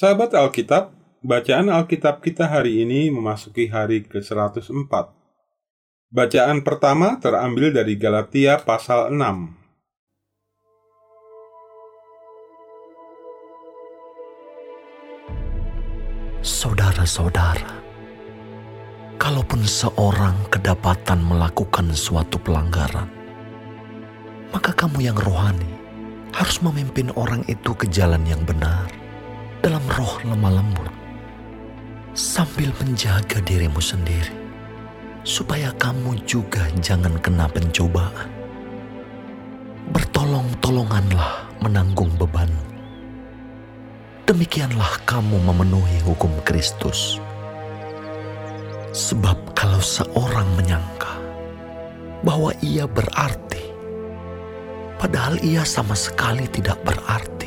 Sahabat Alkitab, bacaan Alkitab kita hari ini memasuki hari ke-104. Bacaan pertama terambil dari Galatia pasal 6. Saudara-saudara, kalaupun seorang kedapatan melakukan suatu pelanggaran, maka kamu yang rohani harus memimpin orang itu ke jalan yang benar dalam roh lemah lembut sambil menjaga dirimu sendiri supaya kamu juga jangan kena pencobaan. Bertolong-tolonganlah menanggung beban demikianlah kamu memenuhi hukum Kristus. Sebab kalau seorang menyangka bahwa ia berarti, padahal ia sama sekali tidak berarti,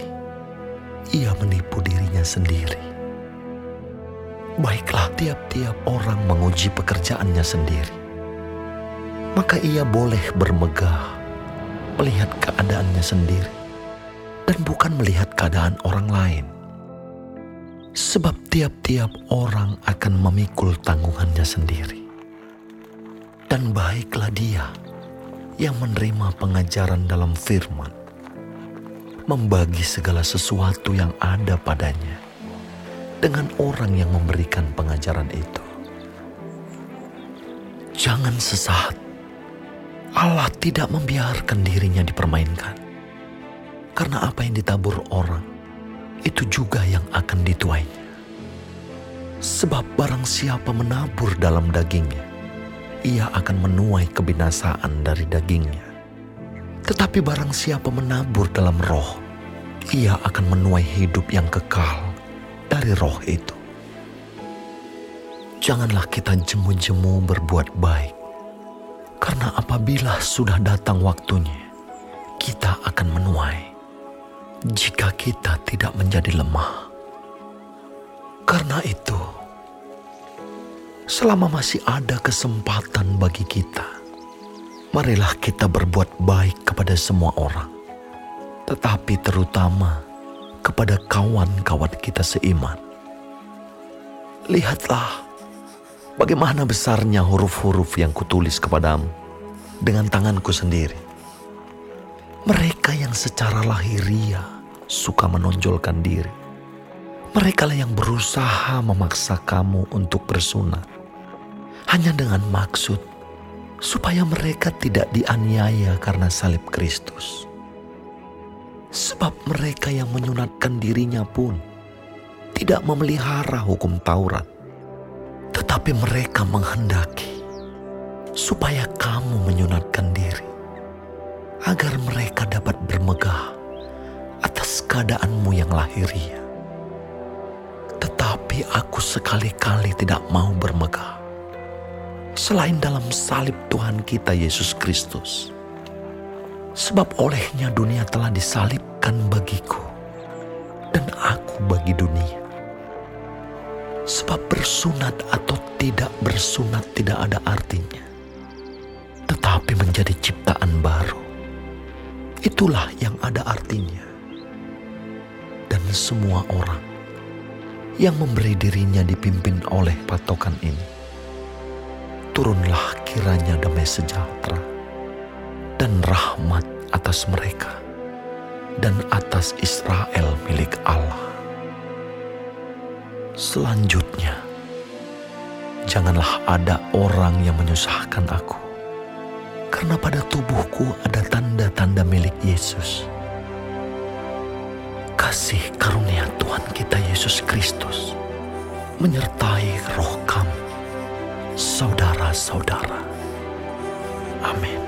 ia menipu dirinya sendiri. Baiklah tiap-tiap orang menguji pekerjaannya sendiri, maka ia boleh bermegah melihat keadaannya sendiri dan bukan melihat keadaan orang lain. Sebab tiap-tiap orang akan memikul tanggungannya sendiri. Dan baiklah dia yang menerima pengajaran dalam firman. Membagi segala sesuatu yang ada padanya dengan orang yang memberikan pengajaran itu. Jangan sesaat. Allah tidak membiarkan dirinya dipermainkan. Karena apa yang ditabur orang itu juga yang akan dituainya. Sebab barang siapa menabur dalam dagingnya, ia akan menuai kebinasaan dari dagingnya. Tetapi barang siapa menabur dalam roh, ia akan menuai hidup yang kekal dari roh itu. Janganlah kita jemu-jemu berbuat baik, karena apabila sudah datang waktunya, kita akan menuai jika kita tidak menjadi lemah. Karena itu, selama masih ada kesempatan bagi kita, marilah kita berbuat baik kepada semua orang, tetapi terutama kepada kawan-kawan kita seiman. Lihatlah bagaimana besarnya huruf-huruf yang kutulis kepadamu dengan tanganku sendiri. Mereka yang secara lahiriah suka menonjolkan diri. Mereka lah yang berusaha memaksa kamu untuk bersunat. Hanya dengan maksud supaya mereka tidak dianiaya karena salib Kristus. Sebab mereka yang menyunatkan dirinya pun tidak memelihara hukum Taurat. Tetapi mereka menghendaki supaya kamu menyunatkan diri agar mereka dapat bermegah atas keadaanmu yang lahiriah. Tetapi aku sekali-kali tidak mau bermegah. Selain dalam salib Tuhan kita Yesus Kristus. Sebab olehnya dunia telah disalibkan bagiku. Dan aku bagi dunia. Sebab bersunat atau tidak bersunat tidak ada artinya. Tetapi menjadi ciptaan baru. Itulah yang ada artinya semua orang yang memberi dirinya dipimpin oleh patokan ini. Turunlah kiranya damai sejahtera dan rahmat atas mereka dan atas Israel milik Allah. Selanjutnya, janganlah ada orang yang menyusahkan aku, karena pada tubuhku ada tanda-tanda milik Yesus kasih karunia Tuhan kita Yesus Kristus menyertai roh kamu, saudara-saudara. Amin.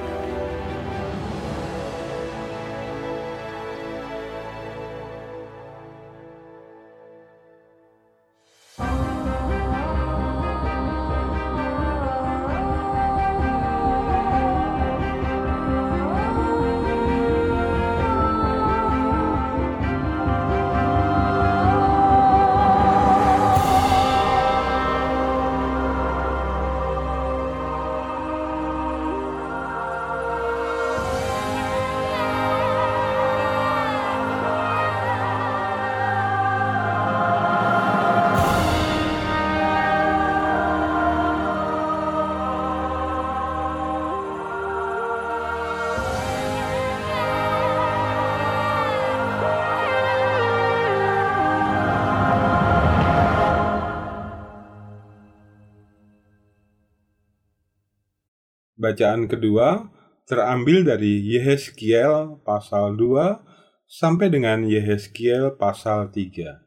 Bacaan kedua terambil dari Yehezkiel pasal 2 sampai dengan Yehezkiel pasal 3.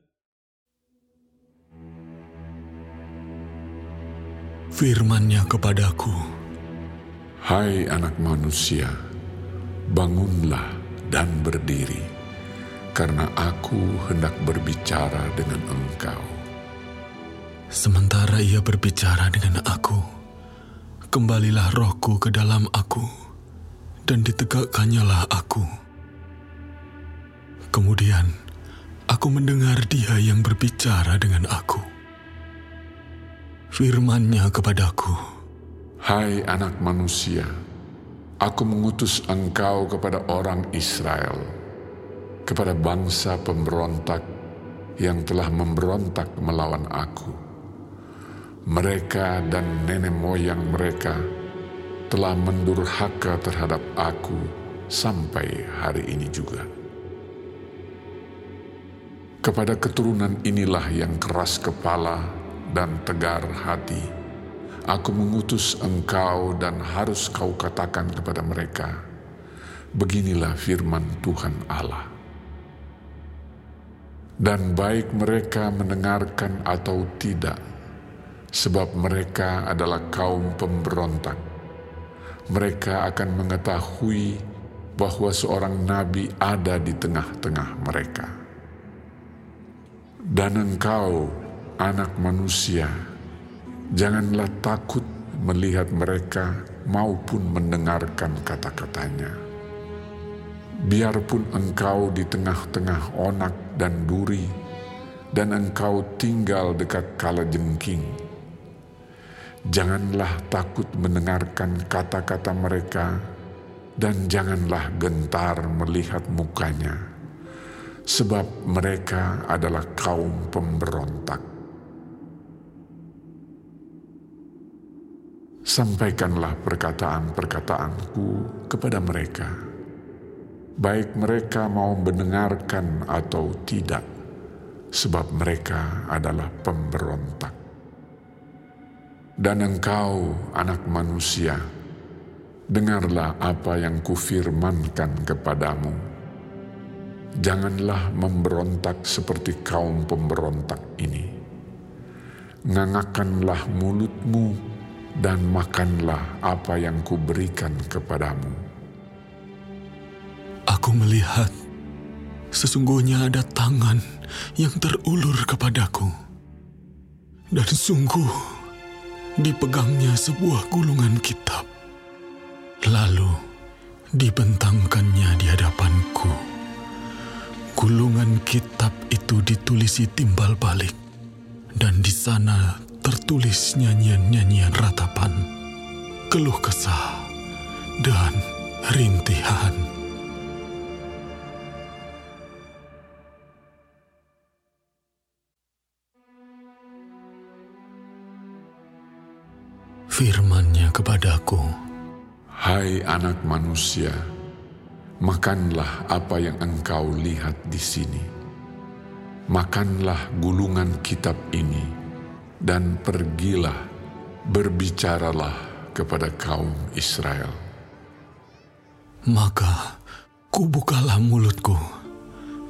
Firman-Nya kepadaku, Hai anak manusia, bangunlah dan berdiri, karena aku hendak berbicara dengan engkau. Sementara ia berbicara dengan aku, kembalilah rohku ke dalam aku, dan ditegakkannya aku. Kemudian, aku mendengar dia yang berbicara dengan aku. Firman-Nya kepadaku, Hai anak manusia, aku mengutus engkau kepada orang Israel, kepada bangsa pemberontak yang telah memberontak melawan aku mereka dan nenek moyang mereka telah mendurhaka terhadap aku sampai hari ini juga. Kepada keturunan inilah yang keras kepala dan tegar hati, aku mengutus engkau dan harus kau katakan kepada mereka, beginilah firman Tuhan Allah. Dan baik mereka mendengarkan atau tidak, sebab mereka adalah kaum pemberontak. Mereka akan mengetahui bahwa seorang nabi ada di tengah-tengah mereka. Dan engkau, anak manusia, janganlah takut melihat mereka maupun mendengarkan kata-katanya. Biarpun engkau di tengah-tengah onak dan duri, dan engkau tinggal dekat kala jengking, Janganlah takut mendengarkan kata-kata mereka, dan janganlah gentar melihat mukanya, sebab mereka adalah kaum pemberontak. Sampaikanlah perkataan-perkataanku kepada mereka, baik mereka mau mendengarkan atau tidak, sebab mereka adalah pemberontak. Dan engkau, anak manusia, dengarlah apa yang kufirmankan kepadamu. Janganlah memberontak seperti kaum pemberontak ini. Ngangakanlah mulutmu dan makanlah apa yang kuberikan kepadamu. Aku melihat sesungguhnya ada tangan yang terulur kepadaku. Dan sungguh, dipegangnya sebuah gulungan kitab. Lalu dibentangkannya di hadapanku. Gulungan kitab itu ditulisi timbal balik, dan di sana tertulis nyanyian-nyanyian ratapan, keluh kesah, dan rintihan. firman-Nya kepadaku, Hai anak manusia, makanlah apa yang engkau lihat di sini. Makanlah gulungan kitab ini, dan pergilah, berbicaralah kepada kaum Israel. Maka kubukalah mulutku,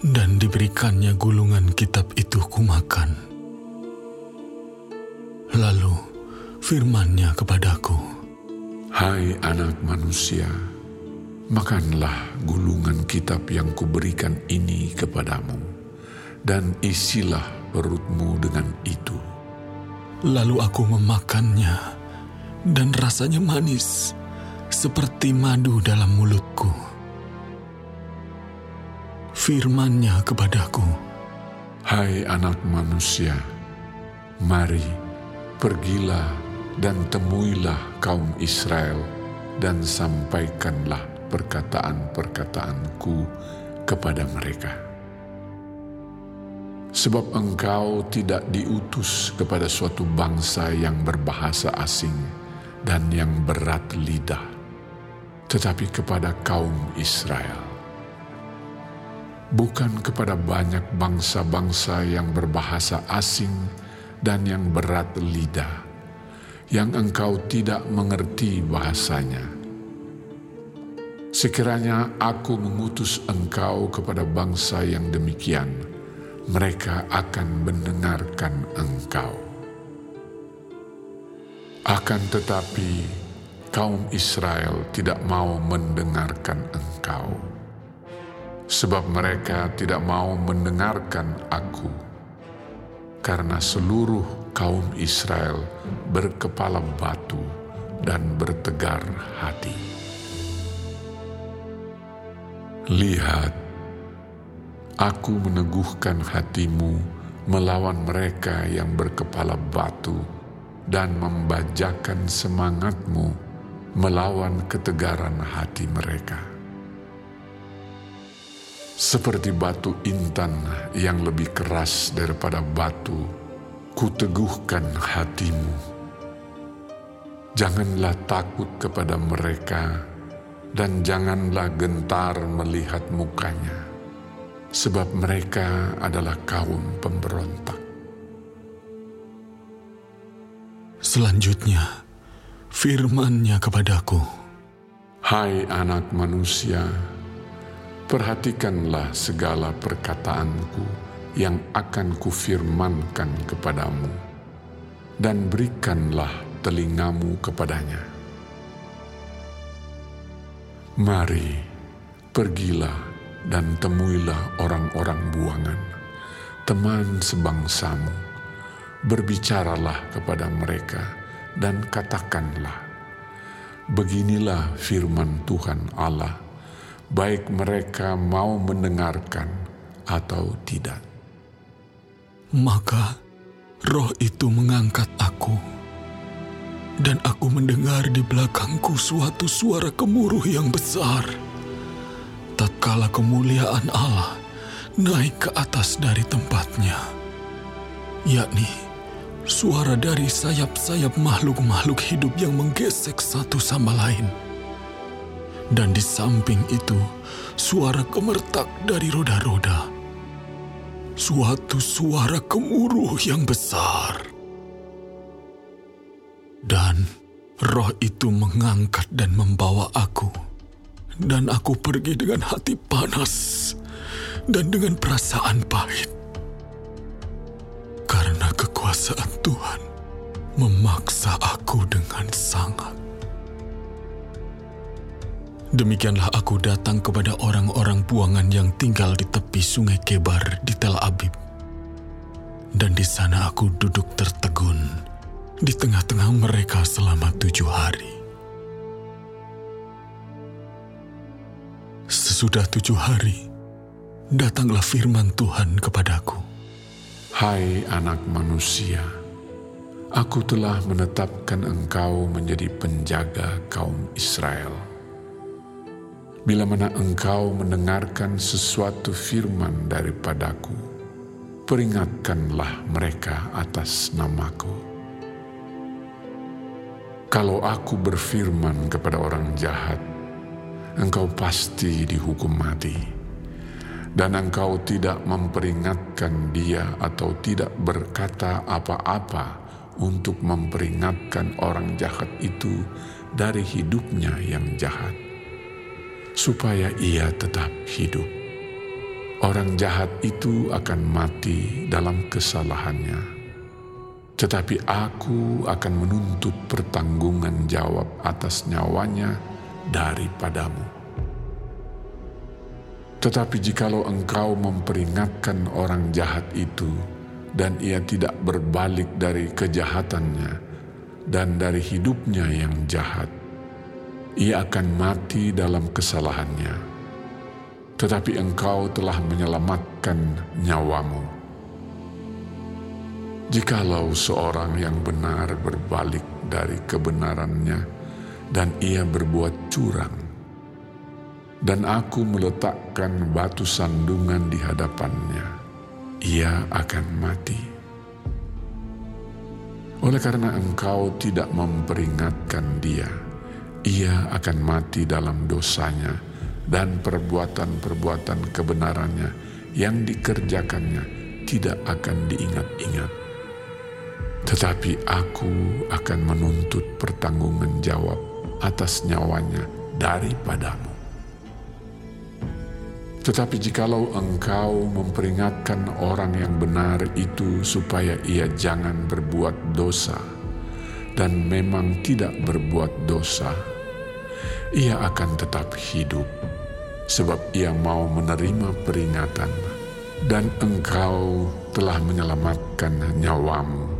dan diberikannya gulungan kitab itu kumakan. Lalu firman-Nya kepadaku, Hai anak manusia, makanlah gulungan kitab yang kuberikan ini kepadamu, dan isilah perutmu dengan itu. Lalu aku memakannya, dan rasanya manis, seperti madu dalam mulutku. Firman-Nya kepadaku, Hai anak manusia, mari, pergilah dan temuilah kaum Israel dan sampaikanlah perkataan-perkataanku kepada mereka. Sebab engkau tidak diutus kepada suatu bangsa yang berbahasa asing dan yang berat lidah, tetapi kepada kaum Israel. Bukan kepada banyak bangsa-bangsa yang berbahasa asing dan yang berat lidah, yang engkau tidak mengerti bahasanya. Sekiranya aku mengutus engkau kepada bangsa yang demikian, mereka akan mendengarkan engkau. Akan tetapi, kaum Israel tidak mau mendengarkan engkau, sebab mereka tidak mau mendengarkan aku, karena seluruh kaum Israel berkepala batu dan bertegar hati. Lihat, aku meneguhkan hatimu melawan mereka yang berkepala batu dan membajakan semangatmu melawan ketegaran hati mereka. Seperti batu intan yang lebih keras daripada batu, kuteguhkan hatimu. Janganlah takut kepada mereka, dan janganlah gentar melihat mukanya, sebab mereka adalah kaum pemberontak. Selanjutnya, firman-Nya kepadaku, Hai anak manusia, perhatikanlah segala perkataanku yang akan kufirmankan kepadamu, dan berikanlah telingamu kepadanya. Mari, pergilah dan temuilah orang-orang buangan, teman sebangsamu, berbicaralah kepada mereka dan katakanlah, Beginilah firman Tuhan Allah, baik mereka mau mendengarkan atau tidak. maka roh itu mengangkat aku. Dan aku mendengar di belakangku suatu suara gemuruh yang besar. Tatkala kemuliaan Allah naik ke atas dari tempatnya, yakni suara dari sayap-sayap makhluk-makhluk hidup yang menggesek satu sama lain. Dan di samping itu, suara gemertak dari roda-roda. Suatu suara gemuruh yang besar. Dan roh itu mengangkat dan membawa aku. Dan aku pergi dengan hati panas dan dengan perasaan pahit. Karena kekuasaan Tuhan memaksa aku dengan sangat. Demikianlah aku datang kepada orang-orang buangan yang tinggal di tepi sungai Kebar di Tel Abib. Dan di sana aku duduk tertegun di tengah-tengah mereka selama tujuh hari. Sesudah tujuh hari, datanglah firman Tuhan kepadaku. Hai anak manusia, aku telah menetapkan engkau menjadi penjaga kaum Israel. Bila mana engkau mendengarkan sesuatu firman daripadaku, peringatkanlah mereka atas namaku. Kalau aku berfirman kepada orang jahat, engkau pasti dihukum mati dan engkau tidak memperingatkan dia atau tidak berkata apa-apa untuk memperingatkan orang jahat itu dari hidupnya yang jahat, supaya ia tetap hidup. Orang jahat itu akan mati dalam kesalahannya, tetapi aku akan menuntut pertanggungan jawab atas nyawanya daripadamu. Tetapi jikalau engkau memperingatkan orang jahat itu, dan ia tidak berbalik dari kejahatannya dan dari hidupnya yang jahat, ia akan mati dalam kesalahannya. Tetapi engkau telah menyelamatkan nyawamu. Jikalau seorang yang benar berbalik dari kebenarannya dan ia berbuat curang, dan aku meletakkan batu sandungan di hadapannya, ia akan mati. Oleh karena engkau tidak memperingatkan dia, ia akan mati dalam dosanya dan perbuatan-perbuatan kebenarannya yang dikerjakannya tidak akan diingat-ingat. tetapi aku akan menuntut pertanggungan jawab atas nyawanya daripadamu. Tetapi jikalau engkau memperingatkan orang yang benar itu supaya ia jangan berbuat dosa, dan memang tidak berbuat dosa, ia akan tetap hidup, sebab ia mau menerima peringatan, dan engkau telah menyelamatkan nyawamu.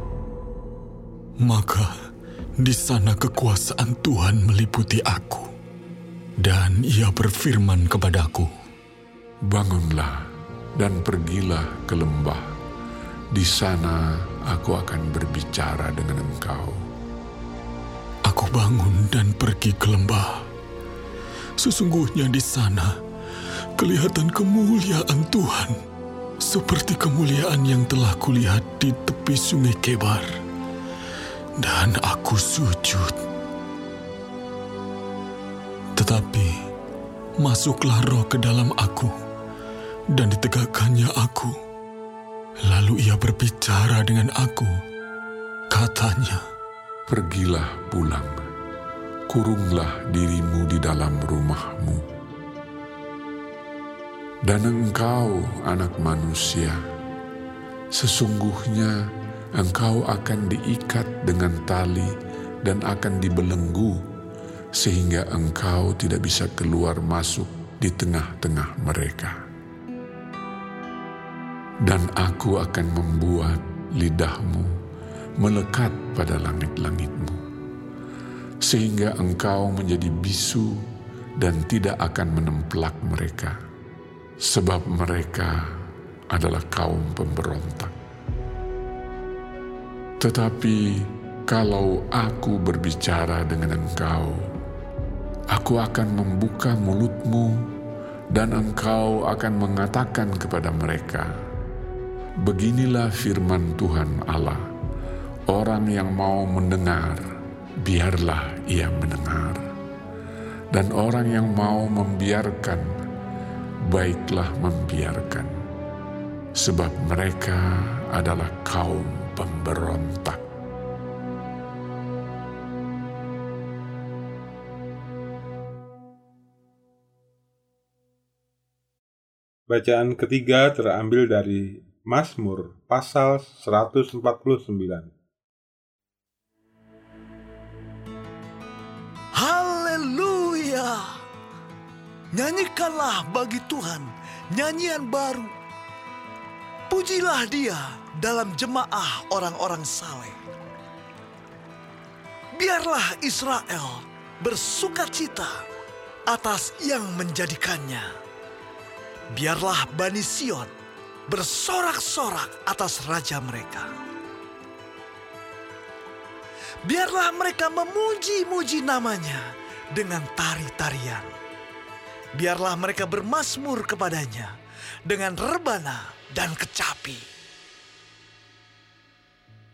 Maka di sana kekuasaan Tuhan meliputi aku, dan ia berfirman kepadaku, Bangunlah dan pergilah ke lembah. Di sana aku akan berbicara dengan engkau. Aku bangun dan pergi ke lembah. Sesungguhnya di sana kelihatan kemuliaan Tuhan, seperti kemuliaan yang telah kulihat di tepi sungai Kebar. Dan aku sujud. Tetapi masuklah roh ke dalam aku dan ditegakkannya aku. Lalu ia berbicara dengan aku. Katanya, Pergilah pulang, kurunglah dirimu di dalam rumahmu. Dan engkau, anak manusia, sesungguhnya engkau akan diikat dengan tali dan akan dibelenggu, sehingga engkau tidak bisa keluar masuk di tengah-tengah mereka dan aku akan membuat lidahmu melekat pada langit-langitmu, sehingga engkau menjadi bisu dan tidak akan menemplak mereka, sebab mereka adalah kaum pemberontak. Tetapi kalau aku berbicara dengan engkau, aku akan membuka mulutmu dan engkau akan mengatakan kepada mereka, Beginilah firman Tuhan Allah. Orang yang mau mendengar, biarlah ia mendengar. Dan orang yang mau membiarkan, baiklah membiarkan. Sebab mereka adalah kaum pemberontak. Bacaan ketiga terambil dari Mazmur pasal 149. Haleluya! Nyanyikanlah bagi Tuhan nyanyian baru. Pujilah dia dalam jemaah orang-orang saleh. Biarlah Israel bersuka cita atas yang menjadikannya. Biarlah Bani Sion bersorak-sorak atas raja mereka. Biarlah mereka memuji-muji namanya dengan tari-tarian. Biarlah mereka bermasmur kepadanya dengan rebana dan kecapi.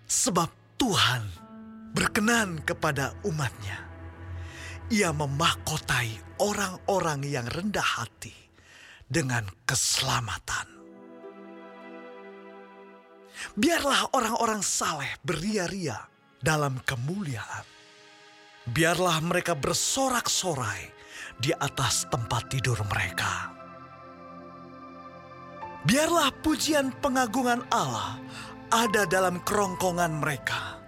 Sebab Tuhan berkenan kepada umatnya. Ia memahkotai orang-orang yang rendah hati dengan keselamatan. Biarlah orang-orang saleh beria-ria dalam kemuliaan. Biarlah mereka bersorak-sorai di atas tempat tidur mereka. Biarlah pujian pengagungan Allah ada dalam kerongkongan mereka,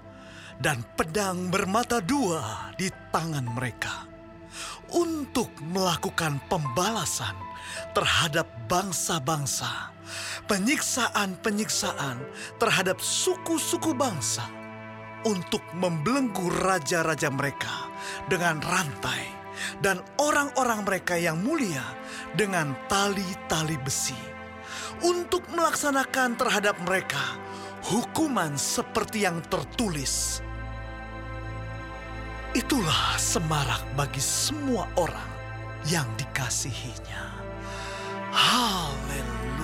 dan pedang bermata dua di tangan mereka untuk melakukan pembalasan terhadap bangsa-bangsa penyiksaan-penyiksaan terhadap suku-suku bangsa untuk membelenggu raja-raja mereka dengan rantai dan orang-orang mereka yang mulia dengan tali-tali besi untuk melaksanakan terhadap mereka hukuman seperti yang tertulis. Itulah semarak bagi semua orang yang dikasihinya. Haleluya.